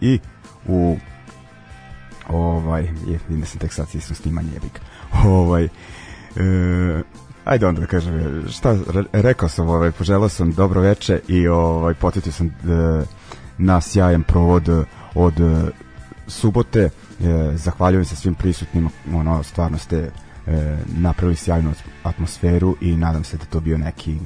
i u ovaj, je, vidim da sam tek sad sistem snimanje jebik. Ovaj, e, ajde onda da kažem, šta, re, rekao sam, ovaj, poželao sam dobro veče i ovaj, potetio sam e, na sjajan provod od e, subote, e, zahvaljujem se svim prisutnim, ono, stvarno ste e, napravili sjajnu atmosferu i nadam se da to bio neki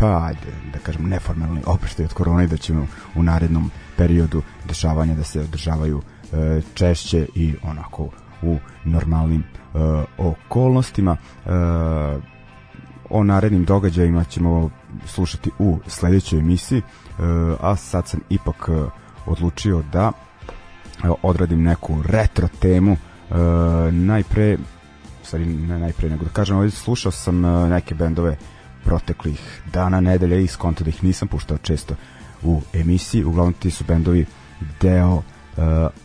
pa ajde, da kažem neformalni oproštaj od korona i da ćemo u narednom periodu dešavanja da se održavaju e, češće i onako u normalnim e, okolnostima. E, o narednim događajima ćemo slušati u sledećoj emisiji e, a sad sam ipak e, odlučio da e, odradim neku retro temu. E, najpre stvari ne najpre nego da kažem ovdje slušao sam e, neke bendove proteklih dana, nedelja i skonto da ih nisam puštao često u emisiji, uglavnom ti su bendovi deo uh,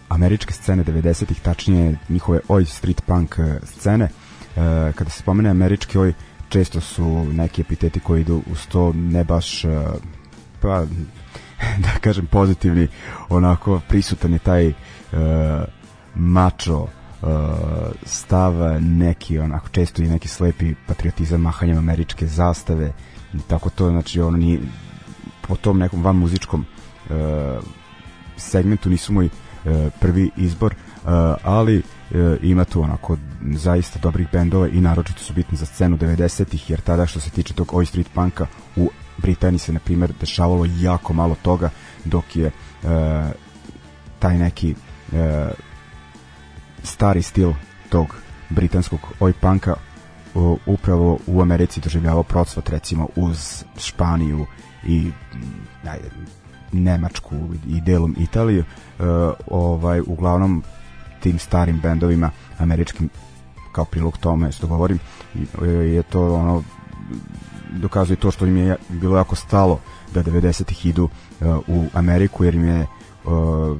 američke scene 90-ih, tačnije njihove oj street punk uh, scene. Uh, kada se spomene američki oj, često su neki epiteti koji idu uz to ne baš uh, pa da kažem pozitivni onako prisutan je taj uh, mačo uh, stav neki onako često i neki slepi patriotizam mahanjem američke zastave tako to znači ono ni po tom nekom van muzičkom uh, segmentu nisu moj uh, prvi izbor uh, ali uh, ima tu onako zaista dobrih bendova i naročito su bitni za scenu 90-ih jer tada što se tiče tog oi street punka u Britaniji se na primjer dešavalo jako malo toga dok je uh, taj neki uh, stari stil tog britanskog oj punka uh, upravo u Americi doživljavao procvat recimo uz Španiju i ajde, Nemačku i delom Italiju. Uh, ovaj uglavnom tim starim bendovima američkim kao prilog tome što govorim je to ono dokazuje to što im je bilo jako stalo da 90-ih idu uh, u Ameriku jer im je uh,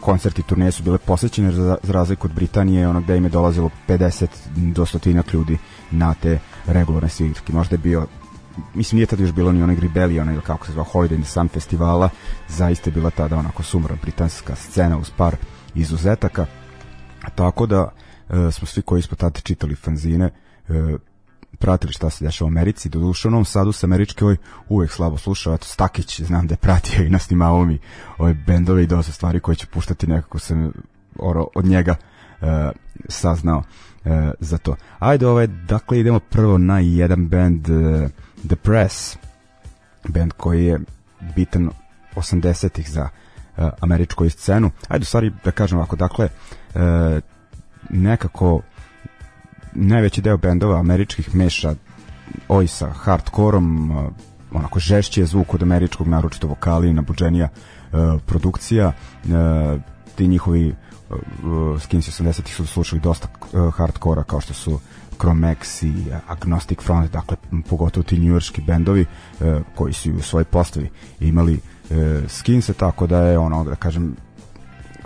koncerti turneje su bile posvećene za, za razliku od Britanije, ono gde im je dolazilo 50 do stotinak ljudi na te regularne svirke. Možda je bio mislim nije tada još bilo ni onaj Rebellion ili kako se zvao Holiday in the Sun festivala, zaista je bila tada onako sumra britanska scena uz par izuzetaka. Tako da e, smo svi koji smo tada čitali fanzine e, pratili šta se dešava u Americi, do duše u Novom Sadu sa američke ovaj uvek slabo slušao, eto Stakić znam da je pratio i nasnimao mi ove bendove i dosta stvari koje će puštati nekako sam oro, od njega e, saznao e, za to. Ajde, ovaj, dakle idemo prvo na jedan band e, The Press, band koji je bitan 80-ih za e, američku scenu. Ajde, stvari da kažem ovako, dakle, e, nekako najveći deo bendova američkih meša oj sa hardkorom, uh, onako žešći je zvuk od američkog, naročito vokali, nabuđenija uh, produkcija, uh, ti njihovi uh, Skins 80-ih su slušali dosta uh, hardkora kao što su Chromex i Agnostic Front, dakle pogotovo ti njujorski bendovi uh, koji su u svojoj postavi imali uh, skinse, tako da je ono, da kažem,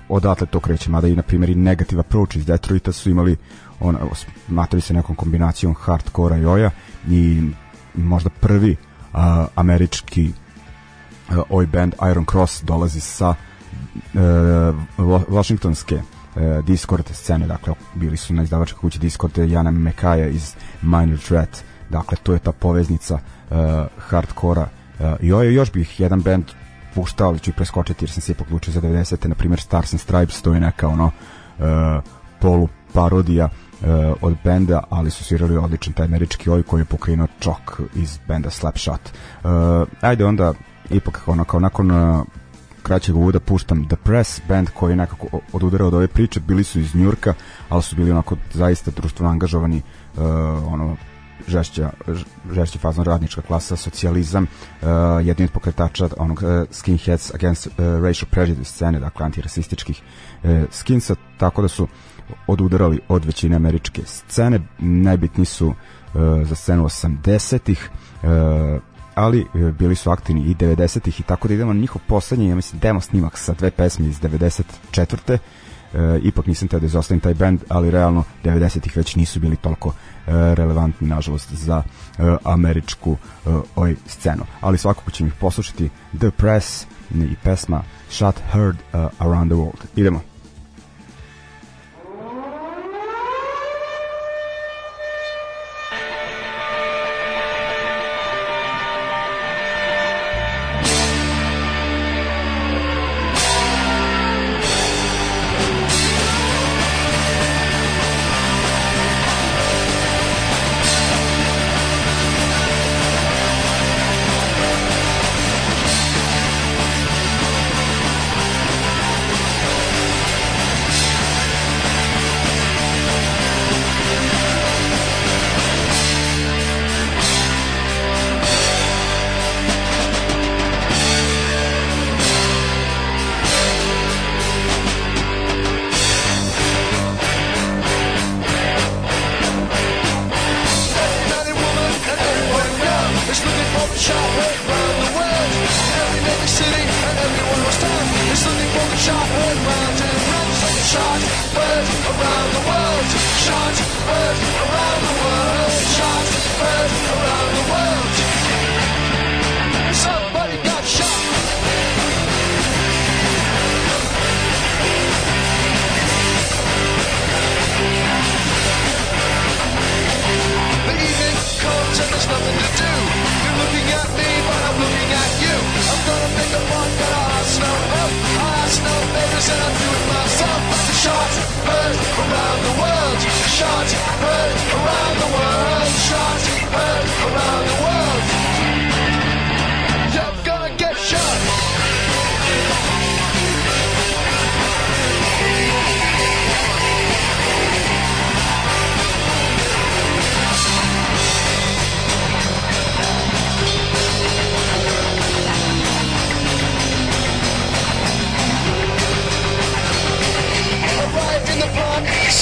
odatle to kreće, mada i na primjer i Negative Approach iz Detroita su imali on smatrali se nekom kombinacijom hardkora i oja i možda prvi a, američki a, oj band Iron Cross dolazi sa a, Washingtonske Discord scene, dakle bili su na izdavačkoj kući Discord Jana Mekaja iz Minor Threat, dakle to je ta poveznica uh, hardkora uh, i ovaj još bih jedan band puštao, ali ću ih preskočiti jer sam se ipak odlučio za 90. na primjer Stars and Stripes, to je neka ono uh, polu parodija uh, od benda, ali su svirali odličan taj američki oj koji je pokrenuo čok iz benda Slapshot. Uh, ajde onda, ipak ono, kao nakon uh, kraćeg uvoda puštam The Press, band koji je nekako odudarao od ove priče, bili su iz Njurka, ali su bili onako zaista društveno angažovani, uh, ono, žešća, žešći fazon radnička klasa, socijalizam, uh, jedin od pokretača onog uh, skinheads against uh, racial prejudice scene, dakle antirasističkih uh, skinsa, tako da su odudarali od većine američke scene, najbitni su uh, za scenu 80-ih, uh, ali uh, bili su aktivni i 90-ih i tako da idemo na njihov poslednji, ja mislim, demo snimak sa dve pesme iz 94. Uh, e, ipak nisam teo da izostavim taj band, ali realno 90-ih već nisu bili toliko e, relevantni, nažalost, za e, američku e, oj scenu. Ali svakako ćemo ih poslušati The Press i pesma Shot Heard uh, Around the World. Idemo.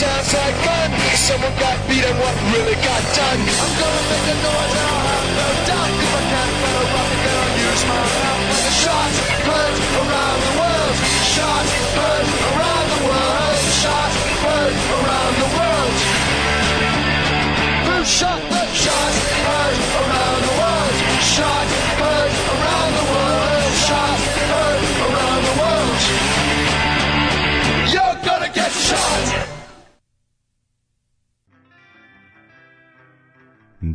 sounds like fun. Someone got beat and what really got done. I'm gonna make a noise and I'll have no doubt. Cause I can't better rock and I'll use my mouth. The shots heard around the world. Shots heard around the world. Shots heard around the world. Who shot the shots heard around the world? Shots heard around the world. Shots heard around the world. You're gonna get shot!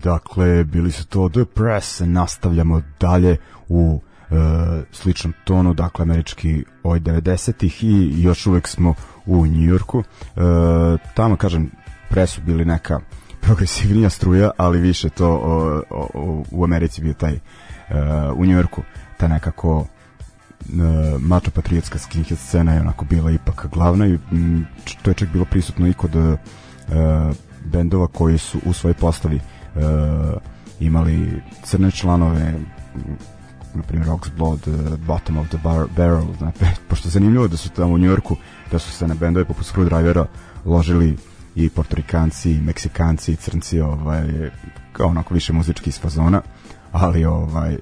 Dakle, bili su to The Press, nastavljamo dalje u e, sličnom tonu, dakle američki oj 90-ih i još uvek smo u Njujorku. E, tamo, kažem, Press su bili neka progresivnija struja, ali više to o, o, u Americi bio taj e, u Njujorku, ta nekako e, mačo patriotska skinhead scena je onako bila ipak glavna i m, to je čak bilo prisutno i kod e, bendova koji su u svojoj postavi imali crne članove na primjer Oxblood, uh, Bottom of the bar, Barrel znači, pošto je zanimljivo da su tamo u Njorku da su se na bendove poput Screwdrivera ložili i portorikanci, i meksikanci, i crnci ovaj, kao onako više muzički iz fazona ali ovaj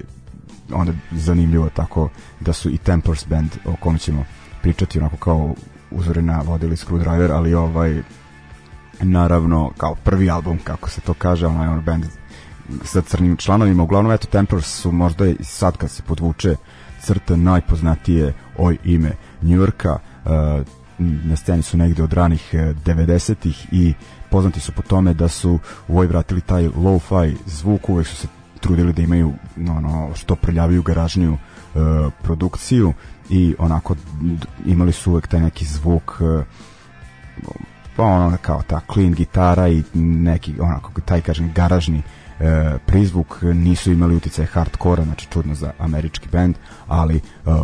onda zanimljivo tako da su i Tempers band o kom ćemo pričati onako kao uzorena vodili Screwdriver ali ovaj naravno kao prvi album kako se to kaže onaj on band sa crnim članovima. Uglavnom eto Tempers su možda i sad kad se podvuče crta najpoznatije oj ime Njujorka uh, na sceni su negde od ranih 90-ih i poznati su po tome da su u ovoj vratili taj low-fi zvuk, uvek su se trudili da imaju ono, što prljaviju garažniju uh, produkciju i onako imali su uvek taj neki zvuk uh, pa ono kao ta clean gitara i neki onako taj kažem garažni e, prizvuk nisu imali utice hardkora, znači čudno za američki bend, ali e,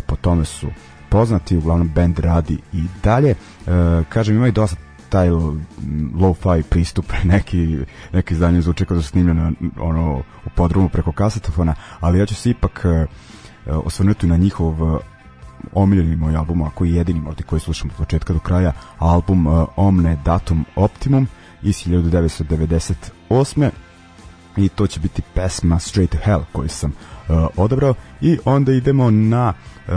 po tome su poznati, uglavnom bend radi i dalje. E, kažem, imaju dosta taj low-fi pristup, neki, neki izdanje zvuče kao da su snimljeno ono, u podrumu preko kasetofona, ali ja ću se ipak e, osvrnuti na njihov omiljeni moj album, ako i jedini možda koji slušam od početka do kraja, album uh, Omne Datum Optimum iz 1998. I to će biti pesma Straight to Hell koju sam uh, odabrao i onda idemo na uh,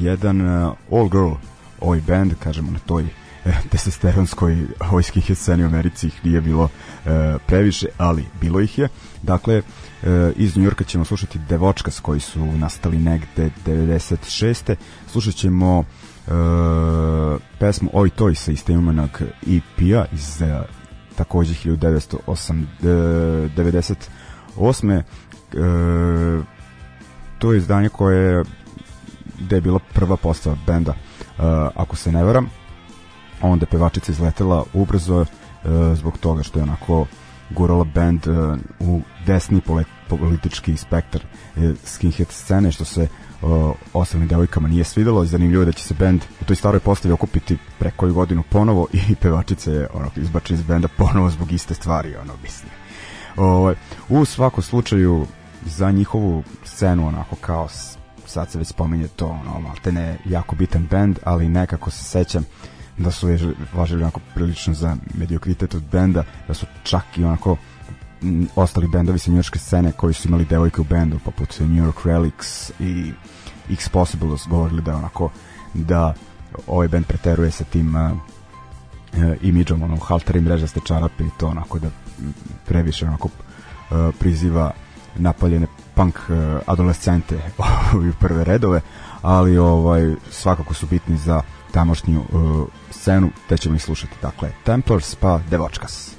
jedan uh, all girl oj band, kažemo na toj testosteronskoj vojskih sceni u Americi ih nije bilo e, previše, ali bilo ih je. Dakle, e, iz Njurka ćemo slušati Devočkas koji su nastali negde 96. Slušat ćemo e, pesmu Oj Toj sa istenumanog EP-a iz e, takođe 1998. E, to je izdanje koje gde je bila prva postava benda uh, ako se ne varam onda pevačica izletela ubrzo uh, zbog toga što je onako gurala band uh, u desni politički spektar uh, skinhead scene što se uh, ostalim devojkama nije svidelo. I zanimljivo je da će se band u toj staroj postavi okupiti pre koju godinu ponovo i pevačica je ono, izbačena iz benda ponovo zbog iste stvari ono mislim. Uh, u svakom slučaju za njihovu scenu onako kao sad se već spominje to ono, malte ne jako bitan band ali nekako se sećam da su važili onako prilično za mediokritet od benda da su čak i onako ostali bendovi sa njurške scene koji su imali devojke u bendu poput New York Relics i X Possible govorili da onako da ovaj band preteruje sa tim uh, imidžom ono halteri mrežaste čarape i to onako da previše onako uh, priziva napaljene punk uh, adolescente u prve redove, ali ovaj svakako su bitni za tamošnju uh, scenu, te ćemo ih slušati. Dakle, Templars pa Devočkas.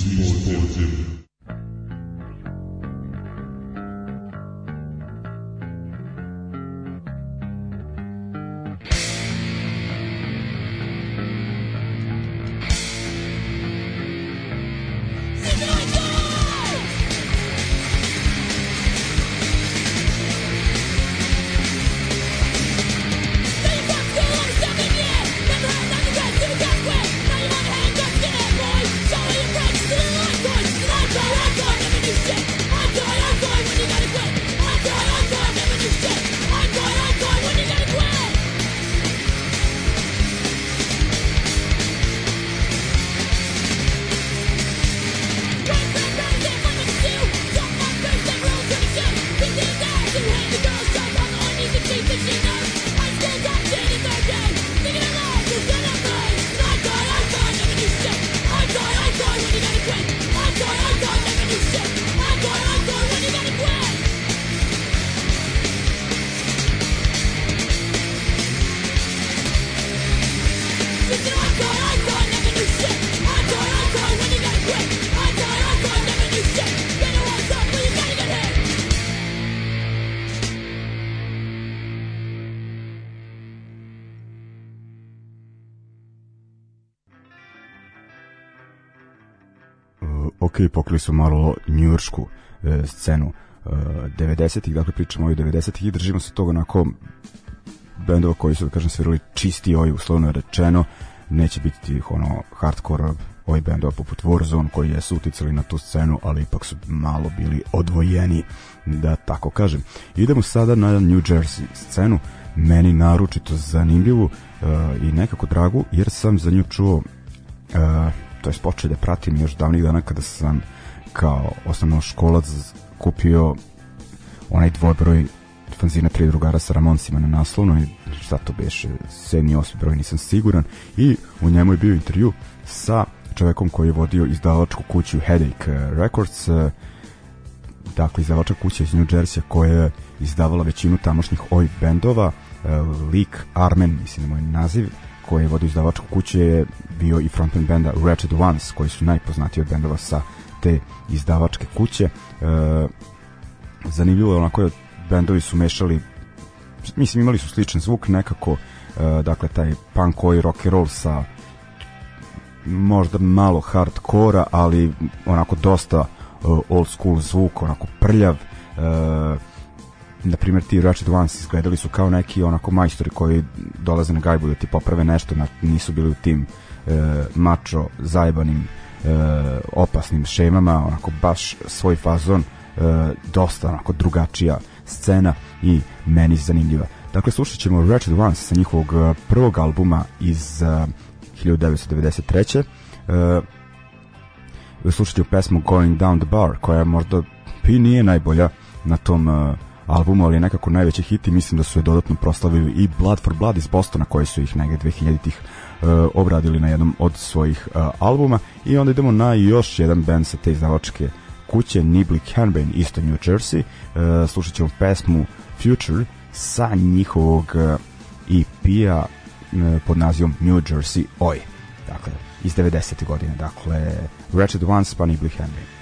Sports, Sports, Sports. Pokrili su malo njuršku e, scenu e, 90-ih, dakle pričamo o 90-ih i držimo se toga onako bendova koji su, da kažem, svirali čisti oj, uslovno rečeno, neće biti tih ono hardcore ovih bendova poput Warzone koji jesu uticali na tu scenu, ali ipak su malo bili odvojeni, da tako kažem. Idemo sada na New Jersey scenu, meni naručito zanimljivu uh, i nekako dragu, jer sam za nju čuo uh, to je počeo da pratim još davnih dana kada sam kao osnovno školac kupio onaj dvojbroj fanzina tri drugara sa Ramoncima na naslovnoj, šta to beše, sedmi, osmi broj, nisam siguran, i u njemu je bio intervju sa čovekom koji je vodio izdavačku kuću Headache Records, dakle izdavača kuća iz New Jersey koja je izdavala većinu tamošnjih oj bendova, Lik Armen, mislim da moj naziv, koji je vodio izdavačku kuće je bio i frontman benda Ratchet Ones, koji su najpoznatiji od bendova sa te izdavačke kuće. E, zanimljivo je onako bendovi su mešali mislim imali su sličan zvuk nekako e, dakle taj punk koji rock and roll sa možda malo hardkora ali onako dosta uh, old school zvuk onako prljav uh, na primjer ti Ratchet Ones izgledali su kao neki onako majstori koji dolaze na gajbu da ti poprave nešto na, nisu bili u tim uh, mačo zajebanim opasnim šemama onako baš svoj fazon uh, dosta onako drugačija scena i meni zanimljiva dakle slušat ćemo Ratchet Ones sa njihovog uh, prvog albuma iz uh, 1993. Uh, slušat ću pesmu Going Down the Bar koja možda i nije najbolja na tom albumu, ali je nekako najveći hit i mislim da su je dodatno proslavili i Blood for Blood iz Bostona koji su ih negde 2000-ih uh, obradili na jednom od svojih uh, albuma. I onda idemo na još jedan band sa te izdavačke kuće Nibley Canbane isto New Jersey. Uh, slušat ćemo pesmu Future sa njihovog EP-a uh, pod nazivom New Jersey Oi. Dakle iz 90. godine dakle Ratchet Ones pa Nibley Canbane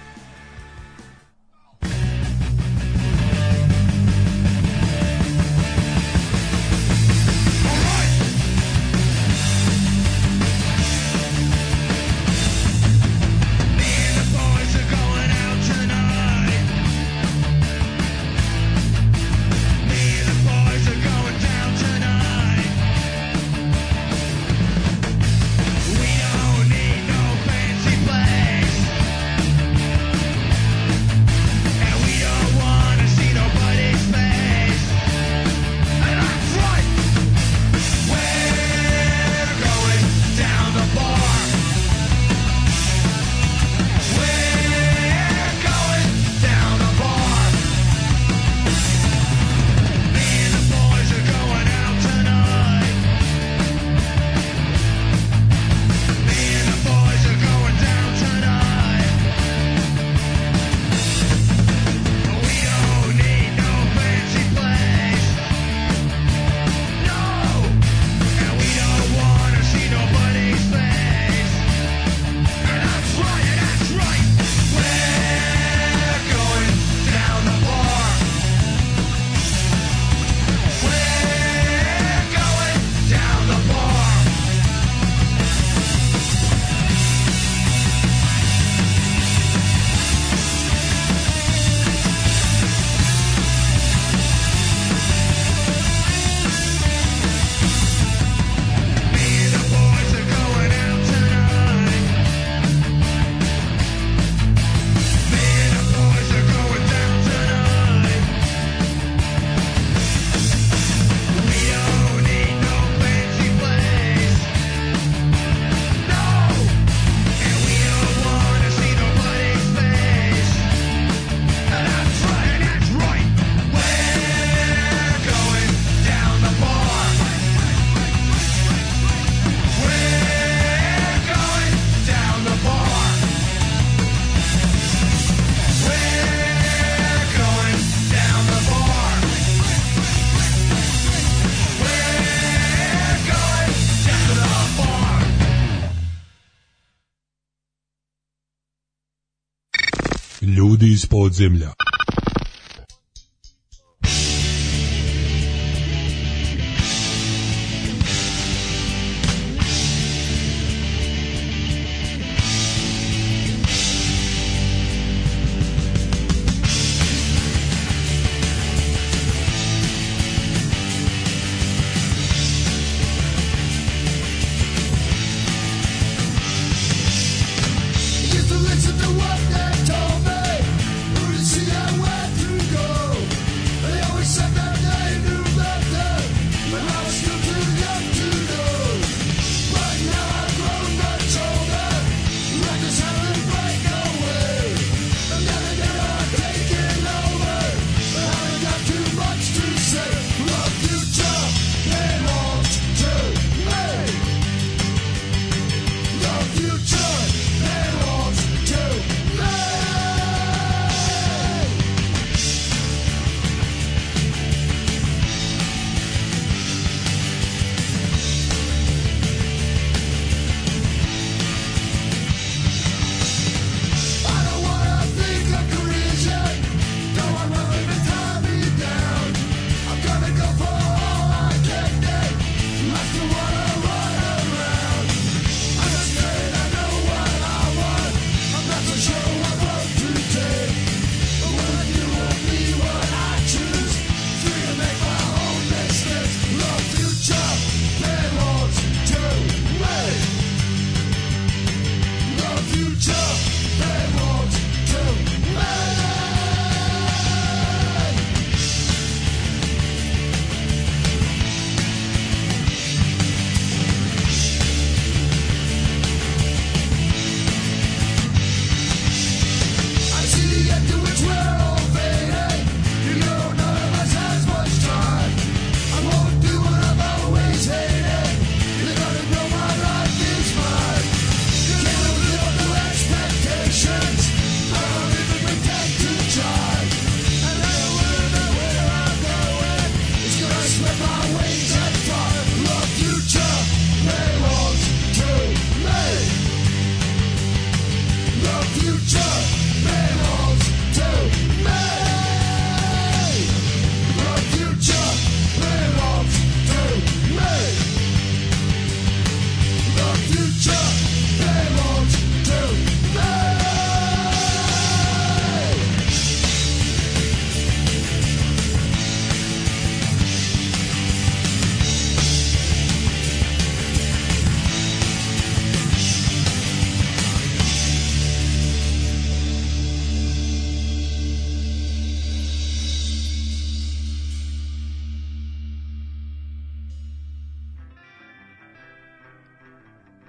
iz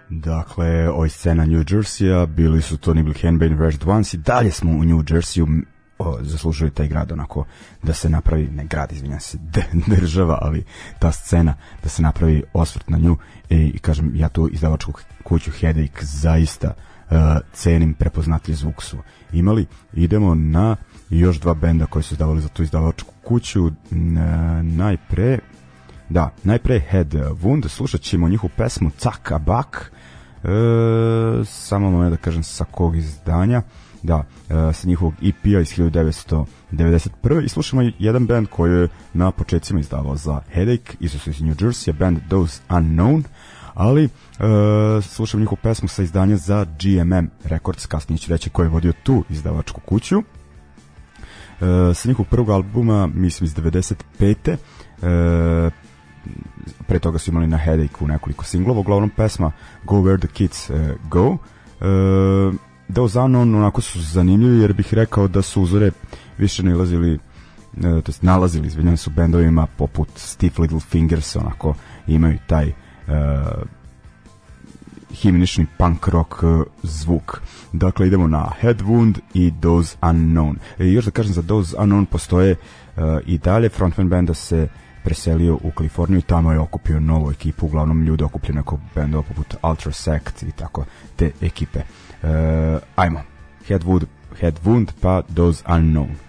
Dakle, oj scena New Jersey-a, bili su to Nibble Handbane Red Ones i dalje smo u New Jersey-u, o, zaslužuje taj grad onako da se napravi, ne grad, izvinjam se, država, ali ta scena da se napravi osvrt na nju e, i kažem, ja tu izdavačku kuću Headache zaista uh, cenim prepoznatljiv zvuk su imali. Idemo na još dva benda koji su izdavali za tu izdavačku kuću. Uh, najpre da, najpre Head Wound, slušat ćemo njihovu pesmu Caka Bak, e, samo moment da kažem sa kog izdanja, da, e, sa njihovog EP-a iz 1991. I slušamo jedan band koji je na početcima izdavao za Headache, isto su iz New Jersey, band Those Unknown, ali e, slušam njihovu pesmu sa izdanja za GMM Records, kasnije ću reći ko je vodio tu izdavačku kuću. E, sa njihovog prvog albuma, mislim iz 95. E, pre toga su imali na Headache-u nekoliko singlova, uglavnom pesma Go Where the Kids uh, Go. Uh, da Unknown onako su zanimljivi jer bih rekao da su uzore više nalazili uh, to jest nalazili, izvinjam su bendovima poput Stiff Little Fingers, onako imaju taj uh, himnični punk rock uh, zvuk. Dakle, idemo na Headwound i Those Unknown. E, još da kažem, za Those Unknown postoje uh, i dalje, frontman benda se uh, preselio u Kaliforniju i tamo je okupio novu ekipu, uglavnom ljude okupljene oko bendova poput Ultra Sect i tako te ekipe. Uh, ajmo, Headwood, Headwound pa Those Unknown.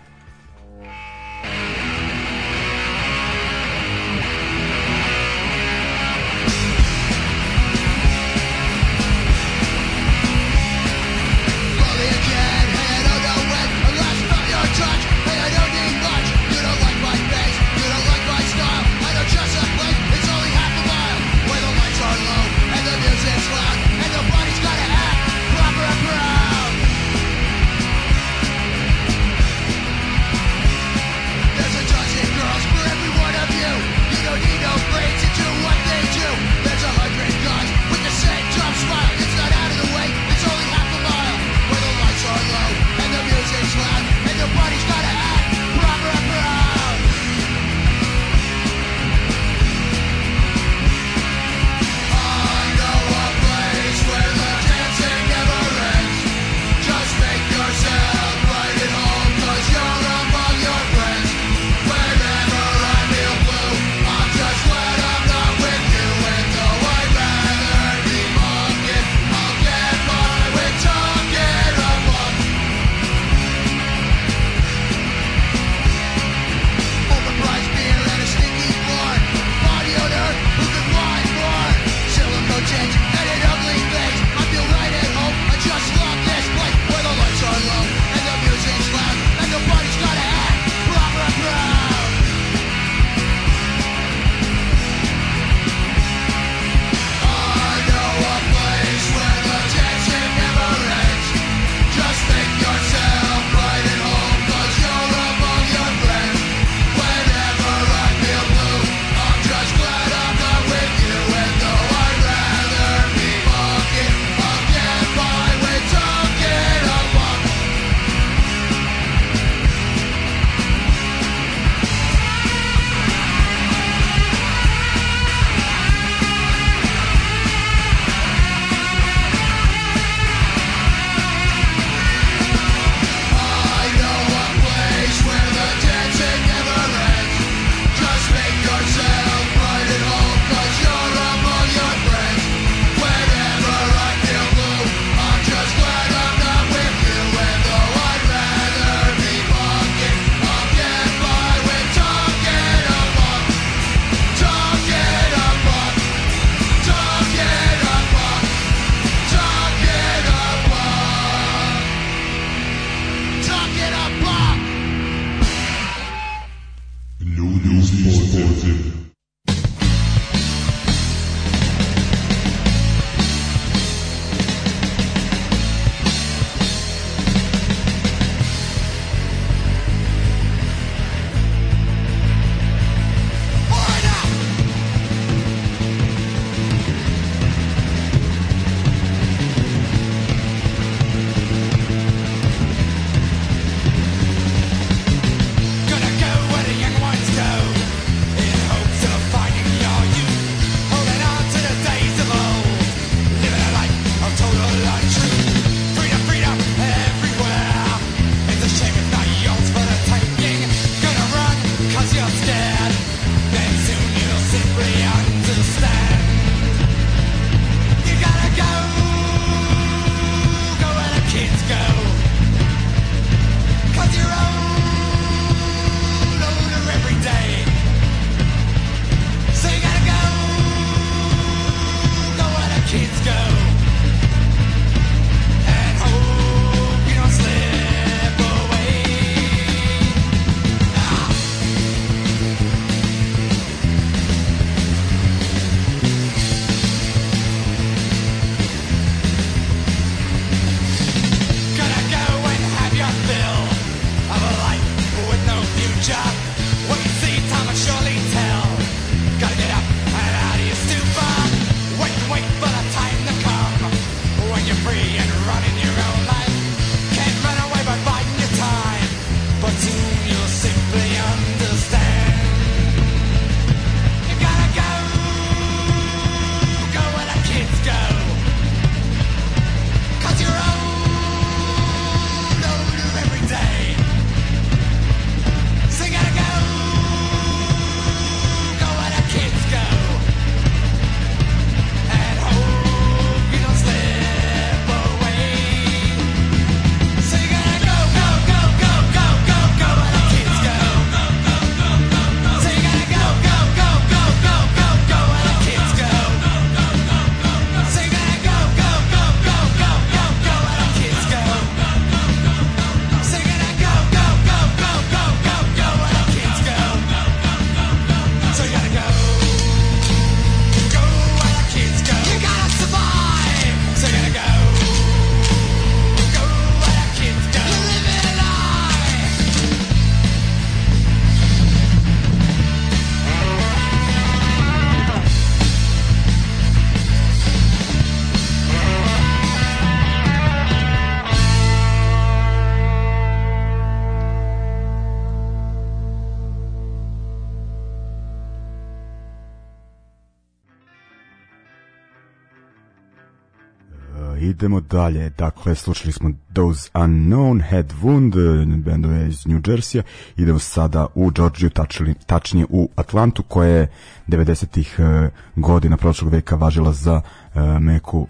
Idemo dalje. Dakle, slušali smo Those Unknown, Head Wound, bendove iz New Jersey. Idemo sada u Georgiju, tačni, tačnije u Atlantu, koja je 90-ih uh, godina prošlog veka važila za uh, meku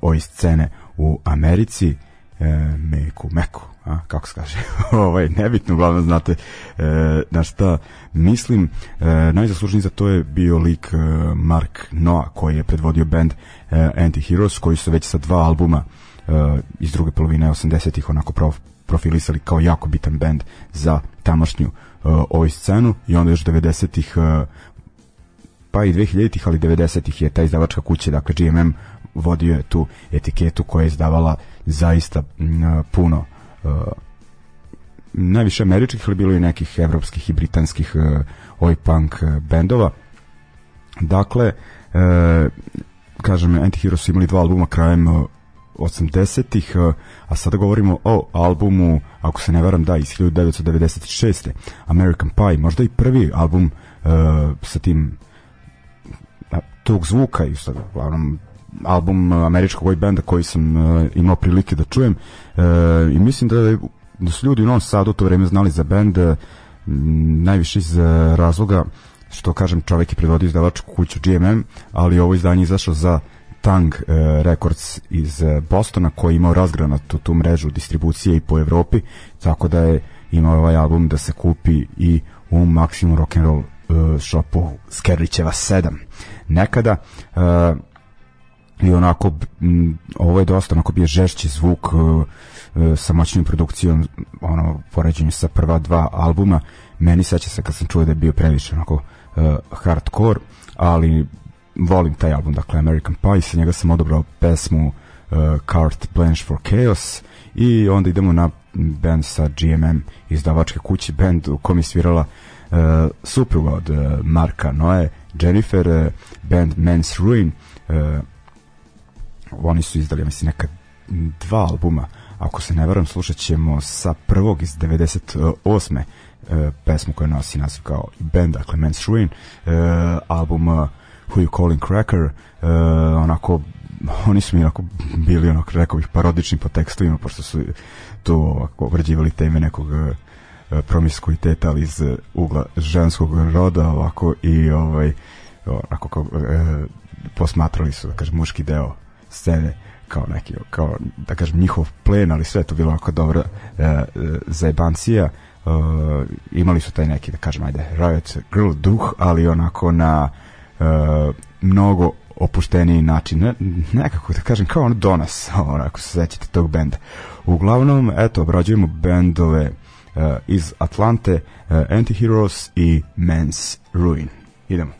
oj scene u Americi. Uh, meku, meku, a, kako se kaže, ovaj, nebitno, uglavnom znate e, na šta mislim. E, najzaslužniji za to je bio lik e, Mark Noah, koji je predvodio band e, Anti-Heroes, koji su već sa dva albuma e, iz druge polovine 80-ih onako prof, profilisali kao jako bitan band za tamošnju e, ovoj scenu i onda još 90-ih e, pa i 2000-ih, ali 90-ih je ta izdavačka kuća, dakle GMM vodio je tu etiketu koja je izdavala zaista puno uh, najviše američkih, ali bilo i nekih evropskih i britanskih uh, oj punk uh, bendova. Dakle, kažem, Antihero su imali dva albuma krajem uh, 80-ih, uh, a sada govorimo o albumu, ako se ne varam, da, iz 1996. American Pie, možda i prvi album uh, sa tim tog zvuka i sa glavnom album američkog boy benda koji sam uh, imao prilike da čujem uh, i mislim da, da su ljudi u Novom Sadu to vreme znali za bend najviše iz razloga što kažem čovek je predvodio izdavačku kuću GMM ali ovo izdanje izašlo za Tang uh, Records iz Bostona koji je imao razgranatu tu mrežu distribucije i po Evropi tako da je imao ovaj album da se kupi i u Maximum Rock'n'Roll uh, shopu Skerlićeva 7 nekada uh, i onako m, ovo je dosta onako bio žešći zvuk uh, uh, sa moćnim produkcijom ono poređenju sa prva dva albuma. Meni seća se kad sam čuo da je bio previše onako uh, hardcore ali volim taj album dakle American Pie sa njega sam odobrao pesmu uh, Carte Blanche for Chaos i onda idemo na band sa GMM izdavačke kuće band u kom je svirala uh, supruga od uh, Marka Noe Jennifer uh, band Men's Ruin uh, oni su izdali, mislim, neka dva albuma, ako se ne varam, slušat ćemo sa prvog iz 98. E, pesmu koja nosi naziv kao band, dakle Men's Ruin, e, album uh, Who You Calling Cracker, e, onako oni su mi onako bili onako rekao bih parodični po tekstovima pošto su tu ovako obrađivali teme nekog e, promiskuiteta ali iz ugla ženskog roda ovako i ovaj onako kao e, posmatrali su da kažem muški deo scene kao neki, kao da kažem njihov plen, ali sve to bilo onako dobra e, e, zajebancija e, imali su taj neki da kažem ajde Riot Girl duh, ali onako na e, mnogo opušteniji način. Ne, nekako da kažem kao ono Donas onako se sećate tog benda. Uglavnom eto obrađujemo bendove uh, iz Atlante uh, Antiheroes i Men's Ruin. Idemo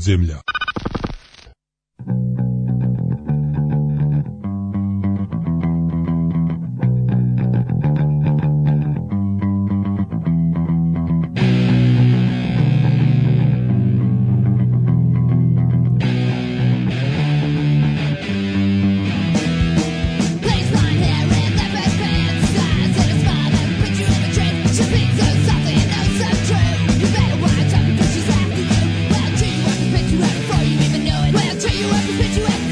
podzemlja. sweat.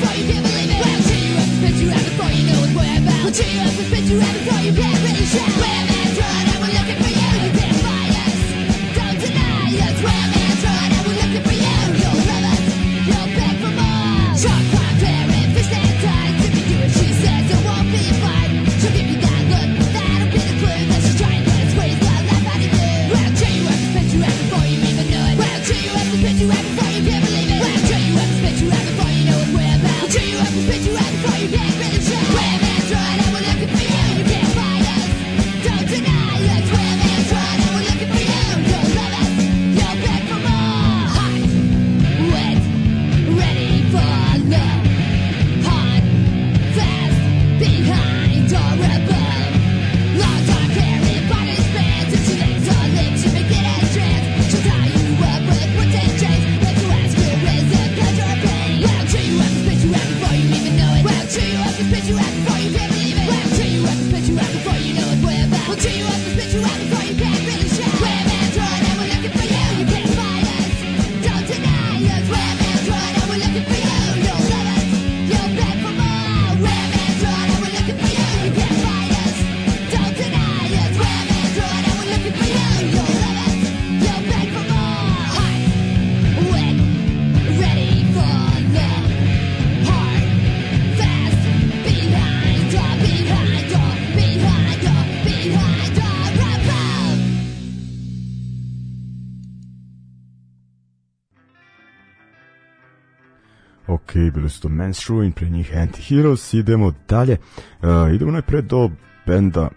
Men's Ruin, pre njih Anti-Heroes, idemo dalje. Uh, idemo najpre do benda uh,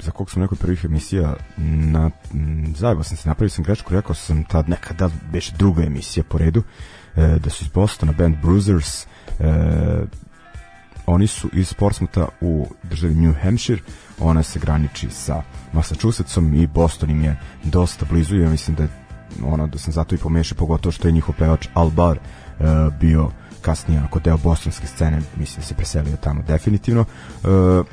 za kog sam nekoj prvih emisija na, m, zajebao sam se, napravio sam grešku, rekao sam tad nekada već druga emisija po redu, uh, da su iz Bostona band Bruisers, uh, oni su iz Portsmuta u državi New Hampshire, ona se graniči sa Massachusettsom i Boston im je dosta blizu. Ja mislim da ono da sam zato i pomešao pogotovo što je njihov pevač Albar uh, bio kasnije ako deo bostonske scene mislim da se preselio tamo definitivno uh,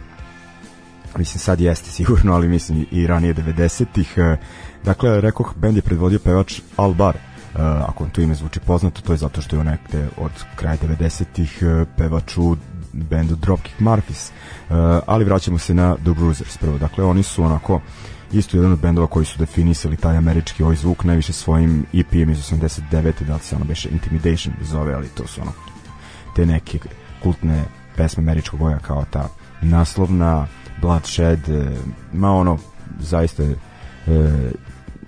mislim sad jeste sigurno ali mislim i ranije 90-ih uh, dakle rekoh bend je predvodio pevač Albar Uh, ako vam to ime zvuči poznato, to je zato što je on nekde od kraja 90-ih uh, pevač u bendu Dropkick Murphys. Uh, ali vraćamo se na The Bruisers prvo. Dakle, oni su onako isto jedan od bendova koji su definisali taj američki ovaj zvuk najviše svojim EP-em iz 89. da li se ono beše Intimidation zove, ali to su ono te neke kultne pesme američkog boja kao ta naslovna Bloodshed, e, ma ono zaista e,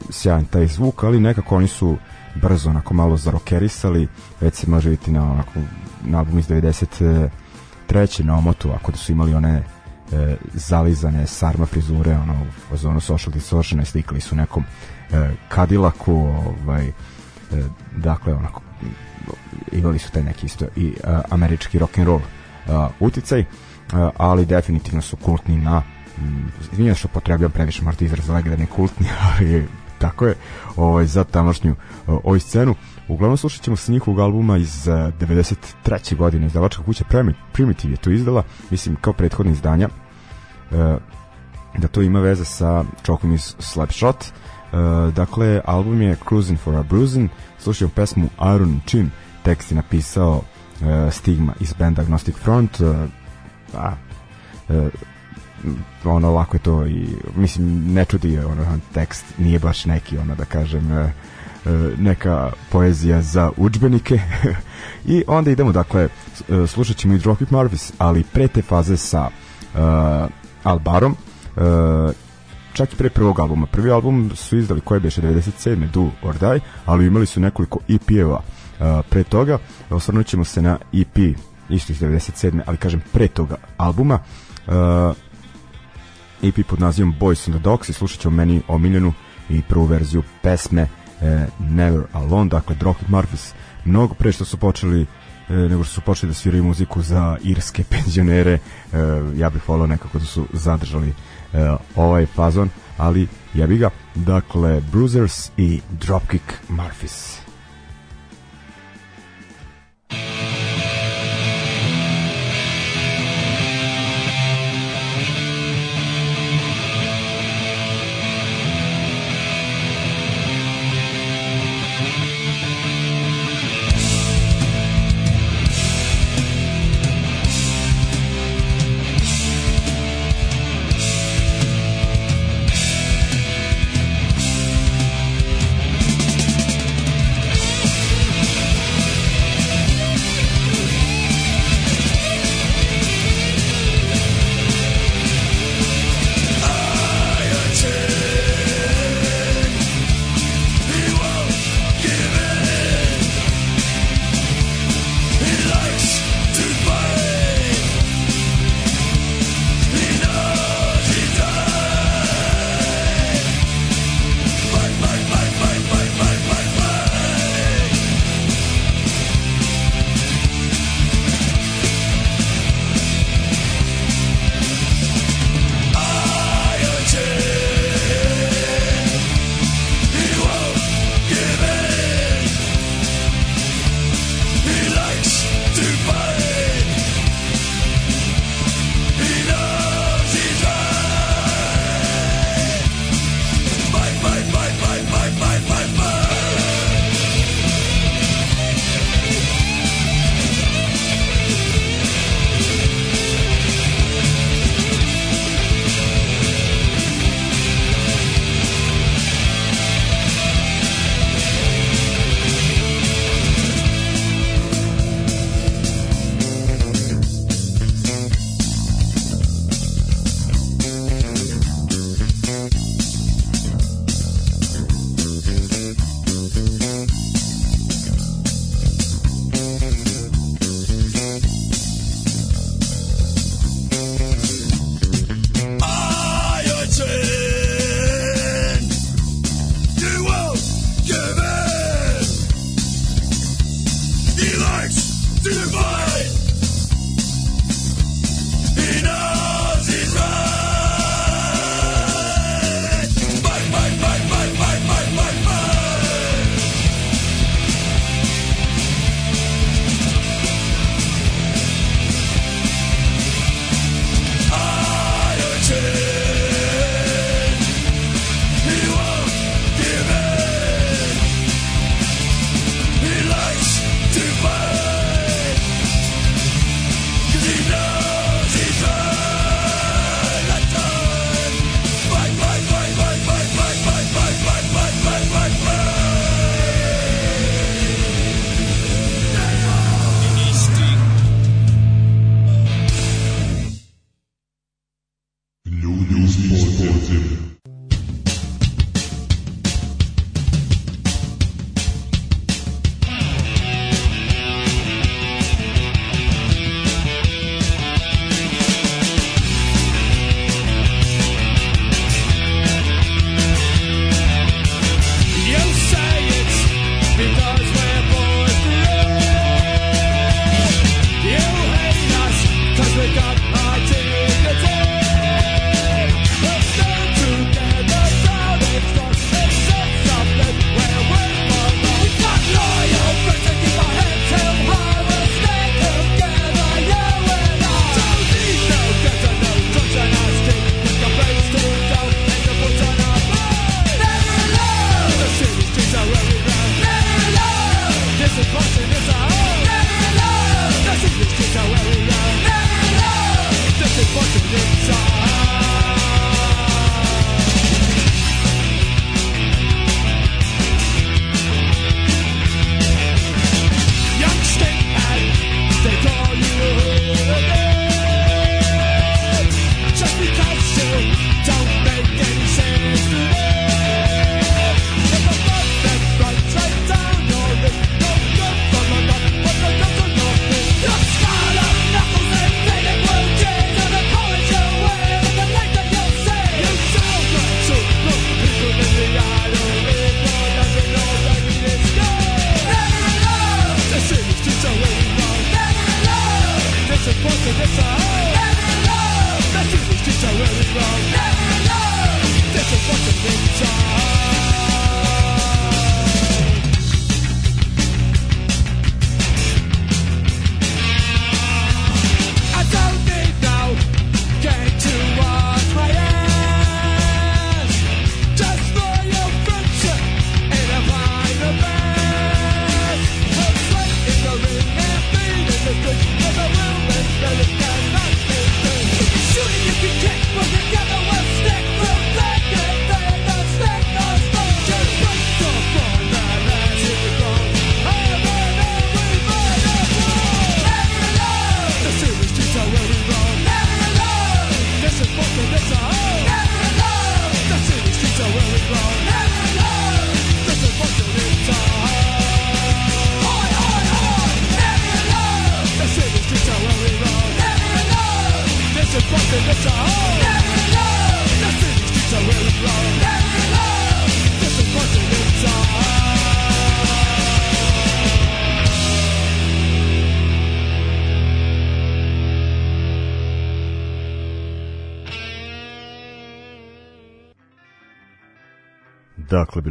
sjajan taj zvuk, ali nekako oni su brzo onako malo zarokerisali, već se može vidjeti na onako na albumu iz 93. na omotu, ako da su imali one e, zalizane sarma frizure, ono, u zonu social distortion, i slikali su nekom e, Cadillacu, ovaj, e, dakle, onako, imali su taj neki isto i uh, američki rock and roll uh, uticaj, uh, ali definitivno su kultni na mm, izvinjam što potrebljam previše možda izraz legendarni kultni, ali tako je ovaj, za tamošnju ovoj scenu. Uglavnom slušat ćemo sa njihovog albuma iz uh, 93. godine, izdavačka kuća Primi- Primitive je to izdala, mislim kao prethodne izdanja, da to ima veze sa čokom iz Slapshot. Uh, dakle, album je Cruising for a Bruising, slušajmo pesmu Iron Chin, tekst je napisao uh, Stigma iz band Agnostic Front, uh, a, uh, ono lako je to i mislim ne čudi ono tekst nije baš neki ono da kažem uh, neka poezija za udžbenike. I onda idemo dakle slušat ćemo i Dropkick Murphys ali pre te faze sa uh, Albarom uh, čak i pre prvog albuma. Prvi album su izdali koje beše 97. Do or Die, ali imali su nekoliko EP-eva uh, pre toga. Osvrnut ćemo se na EP isto iz 97. ali kažem pre toga albuma. Uh, EP pod nazivom Boys on the Docks i slušat ćemo meni omiljenu i prvu verziju pesme uh, e, Never Alone, dakle Dropkick Murphys mnogo pre što su počeli e, nego što su počeli da sviraju muziku za irske penzionere e, ja bih volao nekako da su zadržali e, ovaj fazon ali ja bi ga. Dakle Bruisers i Dropkick Murphys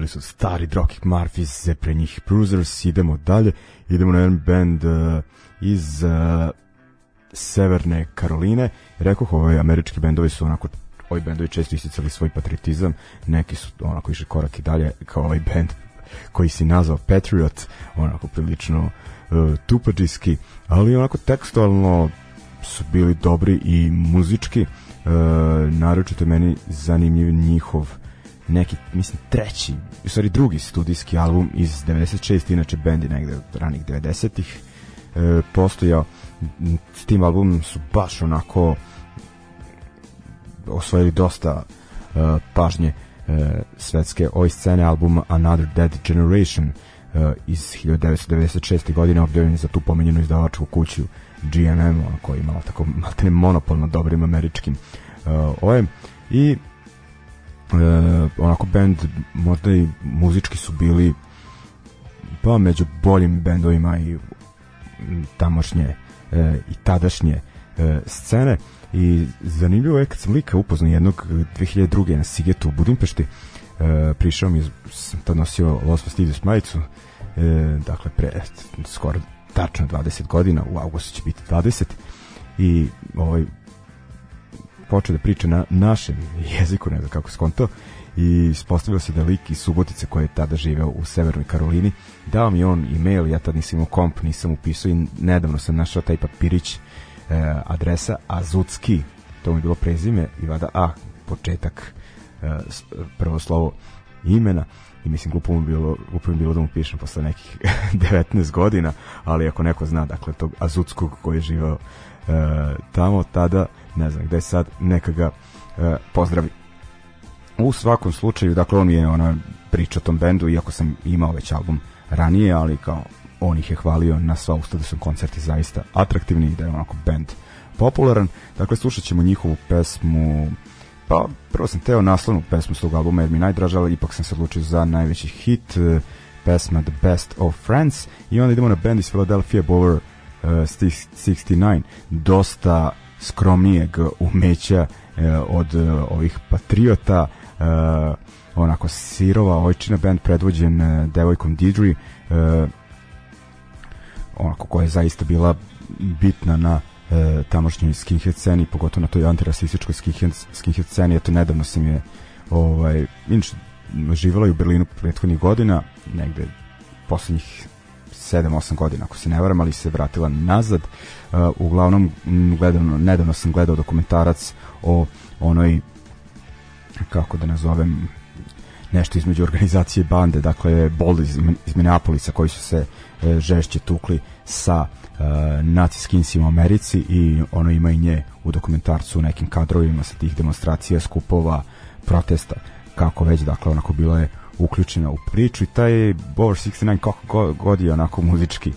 bili su stari Dropkick Murphys, njih Bruisers, idemo dalje, idemo na jedan band uh, iz uh, Severne Karoline. Rekao, ovaj američki bendovi su onako ovi bendovi često isticali svoj patriotizam, neki su onako išli korak i dalje kao ovaj band koji si nazvao Patriot, onako prilično uh, tupađiski, ali onako tekstualno su bili dobri i muzički, uh, naročito meni zanimljiv njihov neki, mislim, treći, u stvari drugi studijski album iz 96, inače bend je negde od ranih 90-ih e, postojao, s tim albumom su baš onako osvojili dosta e, pažnje e, svetske ove scene albuma Another Dead Generation e, iz 1996. godine objavljen za tu pomenjenu izdavačku kuću GMM, koja je imala tako maltene monopol na dobrim američkim e, ovim i onako band možda i muzički su bili pa među boljim bendovima i tamošnje e, i tadašnje e, scene i zanimljivo je kad sam lika upoznao jednog 2002. na Sigetu u Budimpešti e, prišao mi sam tad nosio Los Fastidios majicu e, dakle pre skoro tačno 20 godina u augustu će biti 20 i ovaj počeo da priča na našem jeziku, ne znam kako skonto, i ispostavilo se da lik iz Subotice koji je tada živeo u Severnoj Karolini, dao mi on e-mail, ja tad nisam imao komp, nisam upisao i nedavno sam našao taj papirić e, adresa Azutski, to mi je bilo prezime i vada A, početak e, prvo slovo imena. I mislim glupo mu bilo, glupo mi bilo da mu pišem posle nekih 19 godina, ali ako neko zna dakle tog Azutskog koji je živao e, tamo tada, ne znam gde sad, neka ga e, pozdravi. U svakom slučaju, dakle on je ona priča o tom bendu, iako sam imao već album ranije, ali kao on ih je hvalio na sva usta da su koncerti zaista atraktivni i da je onako band popularan. Dakle, slušat ćemo njihovu pesmu pa prvo sam teo naslovnu pesmu s tog albuma jer mi je najdraža, ali ipak sam se odlučio za najveći hit, eh, pesma The Best of Friends i onda idemo na band iz Philadelphia Bower uh, 69, dosta skromnijeg umeća uh, od uh, ovih patriota, uh, onako sirova ojčina band predvođen devojkom Didri, onako koja je zaista bila bitna na e, tamošnjoj skinhead sceni, pogotovo na toj antirasističkoj skinhead, skinhead sceni, eto nedavno sam je ovaj, inače živala je u Berlinu prethodnih godina, negde poslednjih 7-8 godina, ako se ne varam, ali se vratila nazad. Uh, uglavnom, gledano, nedavno sam gledao dokumentarac o onoj, kako da nazovem, nešto između organizacije bande, dakle Bold iz, iz Minneapolisa koji su se e, žešće tukli sa e, naciskinsima u Americi i ono ima i nje u dokumentarcu u nekim kadrovima sa tih demonstracija, skupova, protesta, kako već, dakle onako bila je uključena u priču i taj Bower 69 kako go- god je onako muzički e,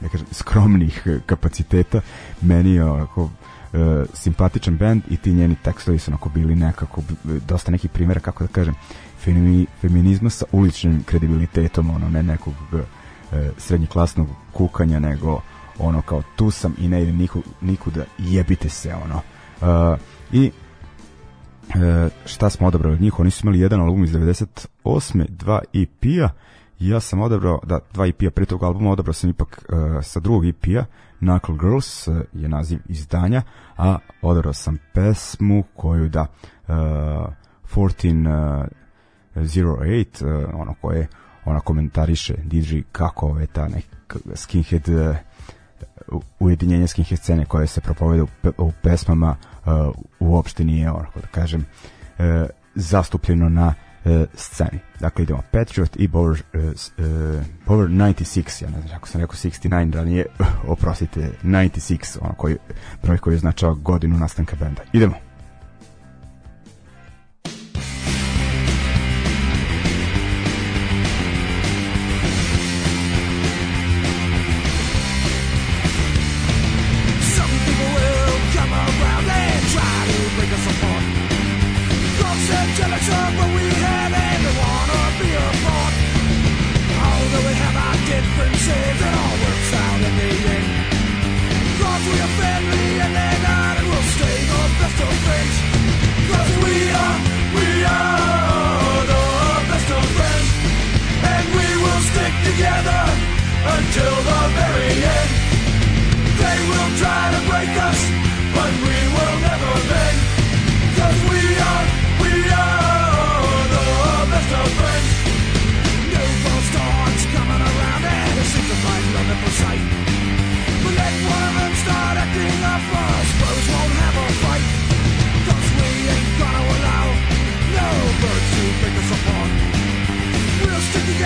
da kažem, skromnih kapaciteta meni je onako e, simpatičan band i ti njeni tekstovi su onako bili nekako dosta nekih primjera kako da kažem femi, feminizma sa uličnim kredibilitetom ono ne nekog e, srednjeklasnog kukanja nego ono kao tu sam i ne idem niku, nikuda jebite se ono. E, i e, šta smo odabrali? Od njih oni su imali jedan album iz 98. dva EP-a ja sam odabrao da dva EP-a pre tog albuma odabrao sam ipak e, sa drugog EP-a Knuckle Girls e, je naziv izdanja. A odabrao sam pesmu koju da e, 14 e, 08 e, ono koje ona komentariše DJ kako je ta neka skinhead e, ujedinjenje skinhead scene koje se propoveda u, u pesmama uh, uopšte nije onako da kažem uh, zastupljeno na uh, sceni. Dakle idemo Patriot i Power, uh, uh, Power 96, ja ne znam ako sam rekao 69 ranije, oprostite 96, ono koji, broj koji označava godinu nastanka benda. Idemo.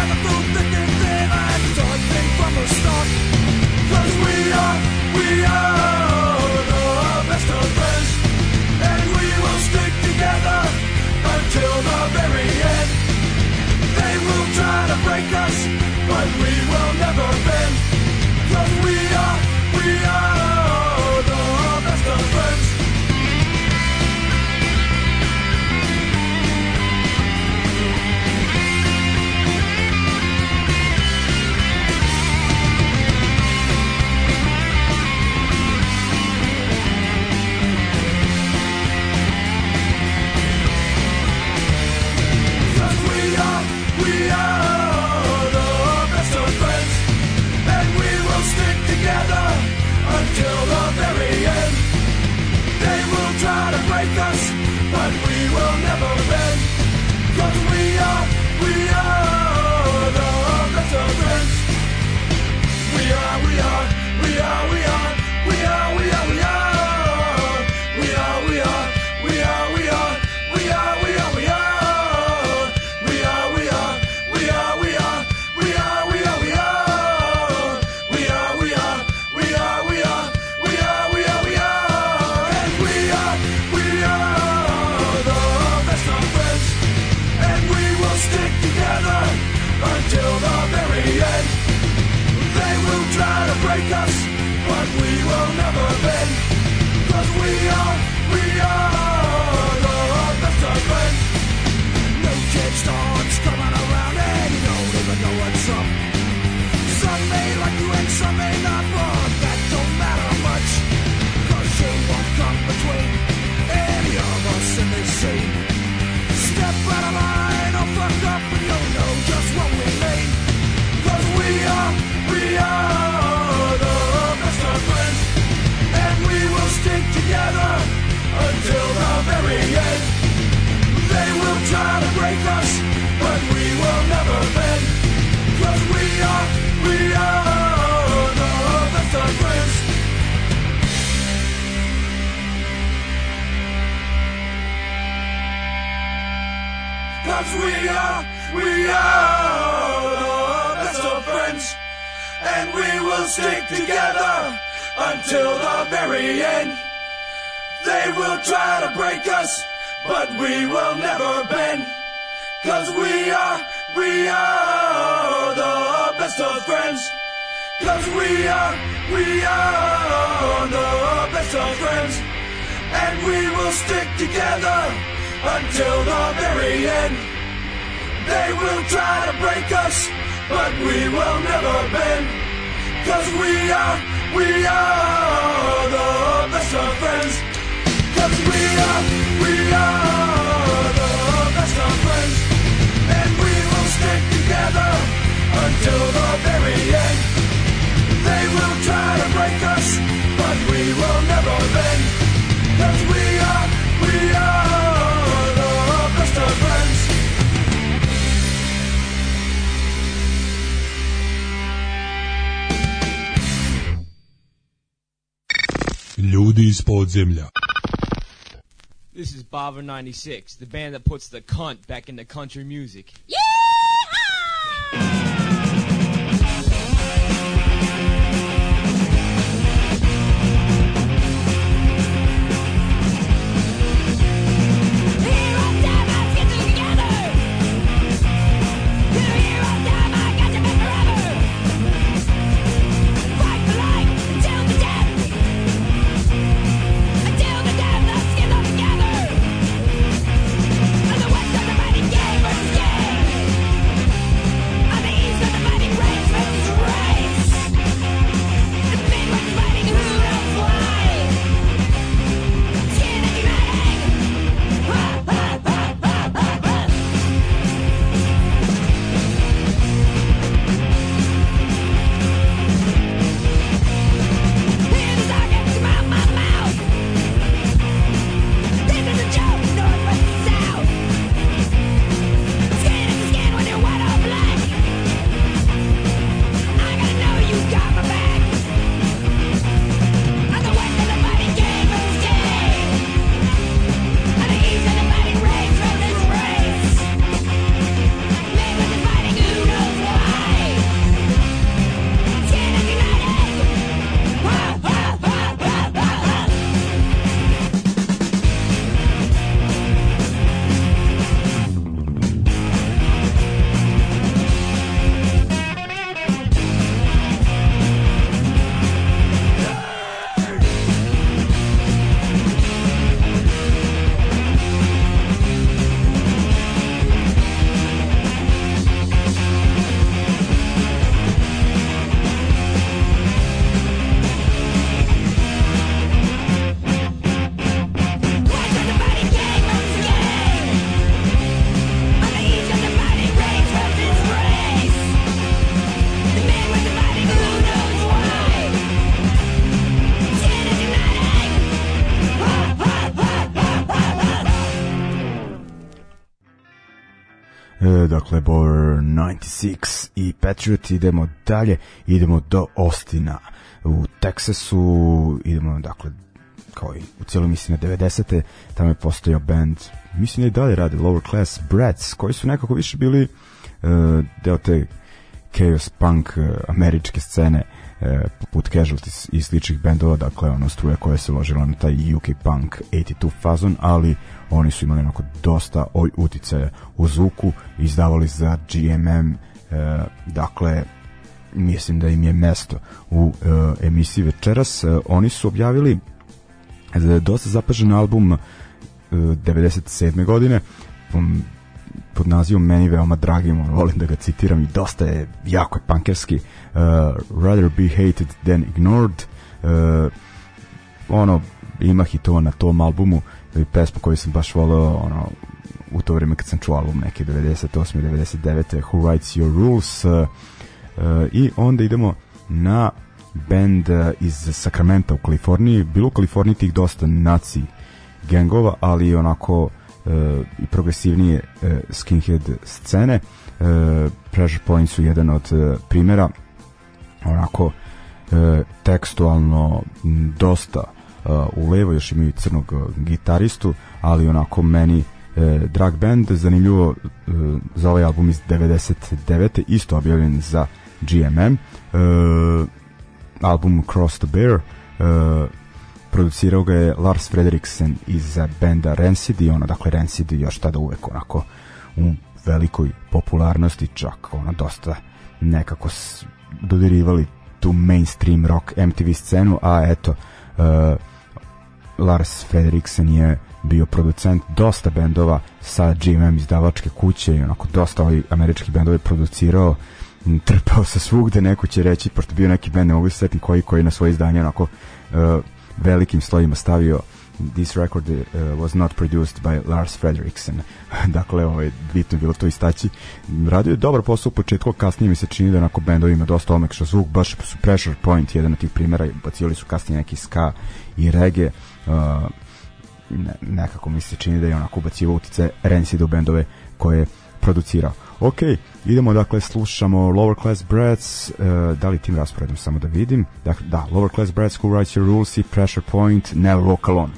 never thought that Cause we are, we are the best of friends. And we will stick together until the very end. They will try to break us, but we will never bend. Cause we are, we are the best of friends. Cause we are, we are the best of friends. And we will stick together until the very end. They will try to break us, but we will never bend. Cause we are, we are the best of friends. Cause we are, we are the best of friends. And we will stick together until the very end. They will try to break us, but we will never bend. Cause we ljudi iz podzemlja. This is Bava 96, the band that puts the cunt back into country music. Yeah! 96 i Patriot, idemo dalje, idemo do Ostina u Teksasu, idemo dakle kao i u cijelom mislim na 90. tamo je postojao band mislim da i dalje rade Lower Class Brats koji su nekako više bili uh, deo te chaos punk uh, američke scene uh, poput Casualties i sličnih bendova dakle ono struja koja se uložila na taj UK punk 82 fazon ali oni su imali onako dosta oj uticaja u zvuku izdavali za GMM uh, dakle mislim da im je mesto u uh, emisiji večeras uh, oni su objavili uh, dosta zapažen album uh, 97. godine pod nazivom meni veoma dragim, ono, volim da ga citiram i dosta je, jako je punkerski uh, Rather be hated than ignored uh, ono, ima hitova na tom albumu i koju sam baš voleo ono, u to vreme kad sam čuo album neke 98. 99. Who Writes Your Rules uh, uh, i onda idemo na band uh, iz Sacramento u Kaliforniji bilo u Kaliforniji tih dosta naci gengova, ali onako uh, i progresivnije uh, skinhead scene. Uh, Pressure Point su jedan od primjera. Onako tekstualno dosta u levo još imaju crnog gitaristu ali onako meni uh, drag band. Zanimljivo uh, za ovaj album iz 99. isto objavljen za GMM uh, album Cross the Bear uh, producirao ga je Lars Frederiksen iz benda Rancid i ono, dakle Rancid još tada uvek onako u velikoj popularnosti čak ono dosta nekako dodirivali tu mainstream rock MTV scenu a eto uh, Lars Frederiksen je bio producent dosta bendova sa GMM izdavačke kuće i onako dosta ovih američkih bendova producirao trpao sa svugde, neko će reći, pošto bio neki band, ne mogu se setiti koji, koji na svoje izdanje onako uh, velikim slovima stavio this record uh, was not produced by Lars Frederiksen. dakle, ovaj, bitno bilo to istaći. Radio je dobar posao u početku, kasnije mi se čini da onako bendovi ima dosta omekša zvuk, baš su Pressure Point, jedan od tih primjera, bacili su kasnije neki ska i reggae. Uh, ne, nekako mi se čini da je onako ubacivo utice Rancid u bendove koje je producirao. Ok, idemo dakle, slušamo Lower Class Brats, uh, da li tim rasporedom samo da vidim, dakle, da, Lower Class Brats, Who Writes Your Rules i Pressure Point, Never Walk Alone.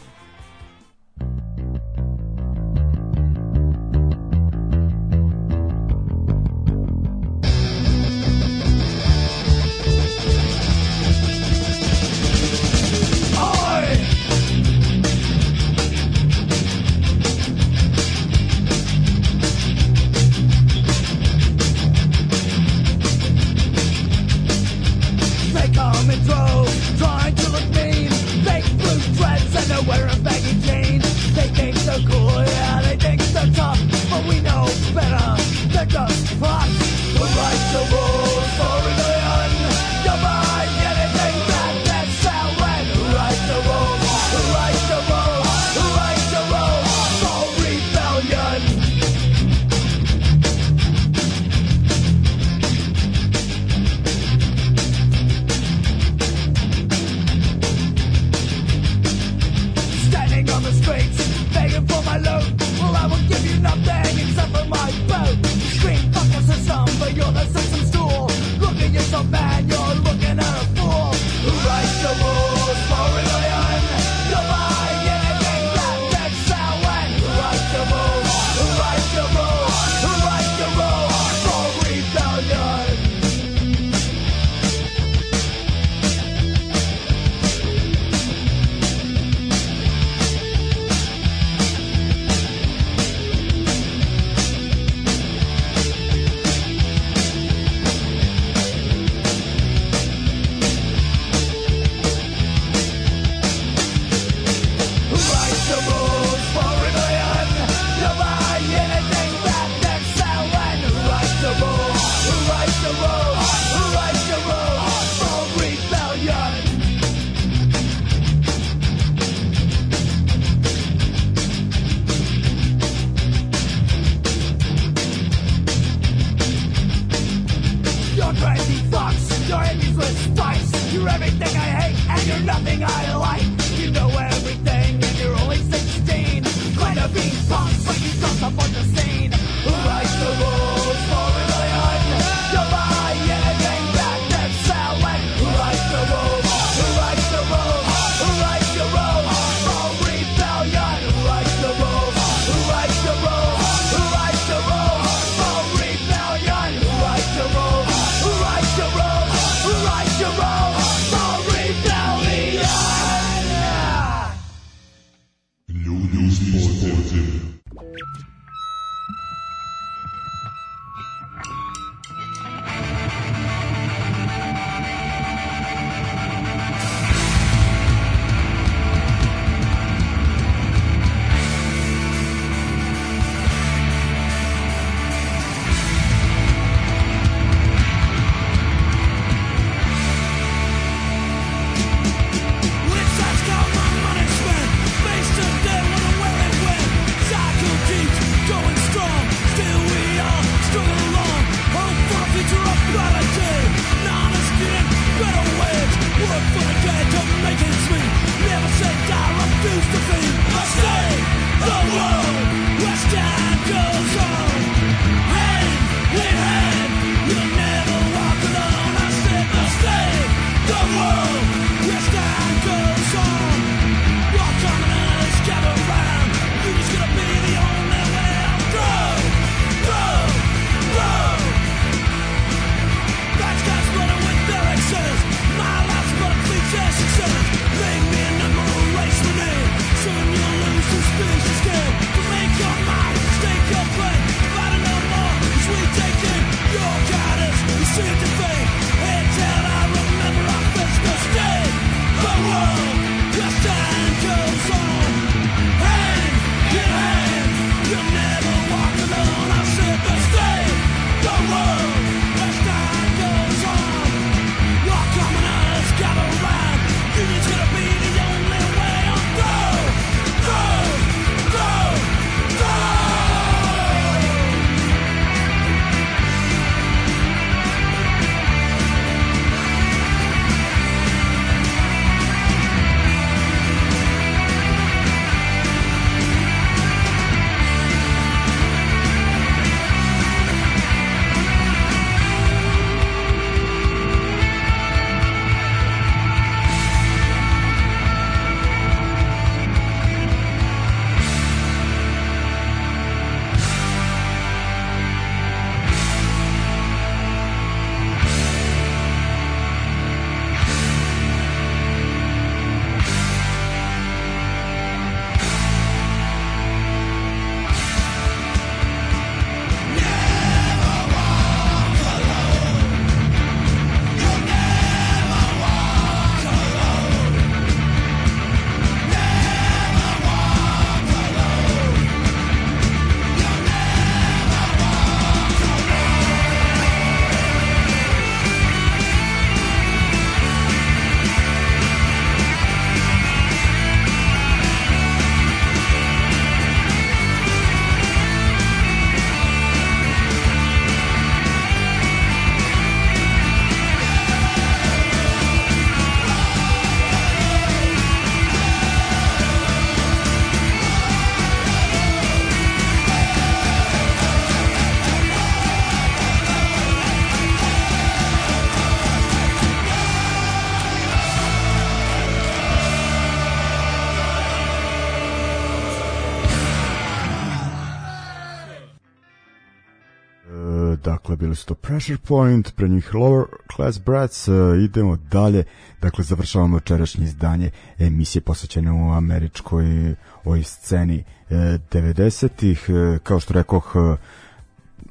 Bili su to Pressure Point, pre njih Lower Class Brats, uh, idemo dalje, dakle završavamo večerašnje izdanje emisije posvećene u američkoj ovoj sceni uh, 90-ih, uh, kao što rekoh,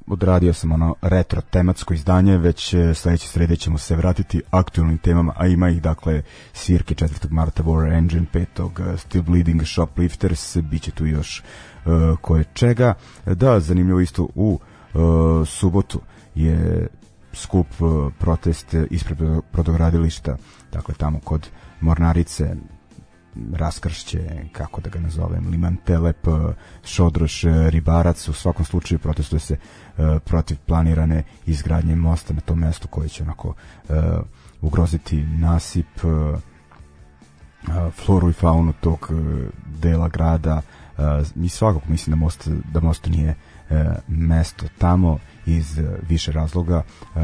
odradio sam ono retro tematsko izdanje, već e, sledeće srede ćemo se vratiti aktualnim temama, a ima ih dakle svirke 4. marta War Engine, 5. e, Still Bleeding Shoplifters, bit će tu još uh, koje čega. Da, zanimljivo isto u uh, subotu je skup uh, protest ispred brodogradilišta, dakle tamo kod Mornarice, raskršće, kako da ga nazovem, Liman Telep, Šodroš, Ribarac, u svakom slučaju protestuje se e, protiv planirane izgradnje mosta na tom mestu koji će onako e, ugroziti nasip, e, e, floru i faunu tog e, dela grada e, i svakog mislim da most, da most nije e, mesto. Tamo iz e, više razloga e,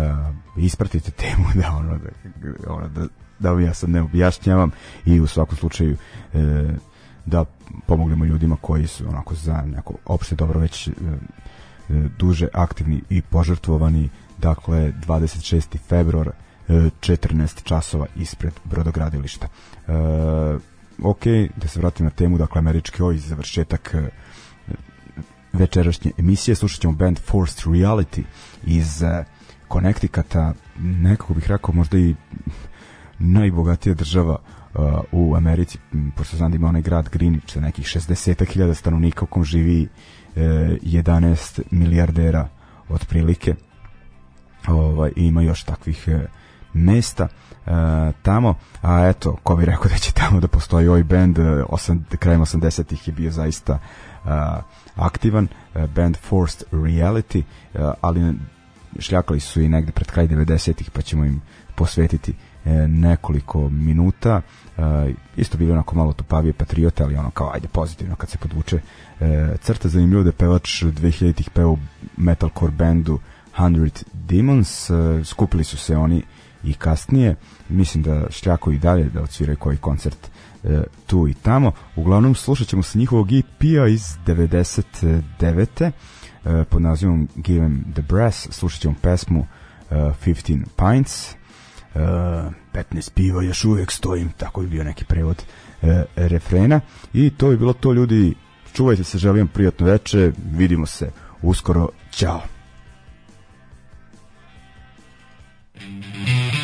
ispratite temu da ono da, ono, da da ja sad ne objašnjavam i u svakom slučaju e, da pomognemo ljudima koji su onako za neko opšte dobro već e, duže aktivni i požrtvovani dakle 26. februar e, 14 časova ispred brodogradilišta e, ok, da se vratim na temu dakle američki ovaj završetak večerašnje emisije. Slušat ćemo band Forced Reality iz e, Connecticuta. Nekako bih rekao možda i najbogatija država uh, u Americi, pošto znam da ima onaj grad Greenwich sa nekih 60.000 stanovnika u kom živi uh, 11 milijardera otprilike. Ovaj, i ima još takvih uh, mesta uh, tamo, a eto, ko bi rekao da će tamo da postoji ovaj band, uh, osam, krajem 80-ih je bio zaista uh, aktivan, uh, band Forced Reality, uh, ali šljakali su i negde pred kraj 90-ih, pa ćemo im posvetiti e, nekoliko minuta. E, isto bili onako malo tupavije patriote ali ono kao ajde pozitivno kad se podvuče e, crta zanimljivo da je pevač 2000-ih peo metalcore bandu 100 Demons e, skupili su se oni i kasnije mislim da šljako i dalje da odsviraju koji koncert e, tu i tamo. Uglavnom slušat ćemo sa njihovog EP-a iz 99. E, pod nazivom Give 'em the Brass. Slušat ćemo pesmu e, 15 Pints. Uh, 15 piva još uvijek stojim, tako bi bio neki prevod uh, refrena. I to bi bilo to ljudi, čuvajte se, želim prijatno veče, vidimo se uskoro, ćao. Thank you.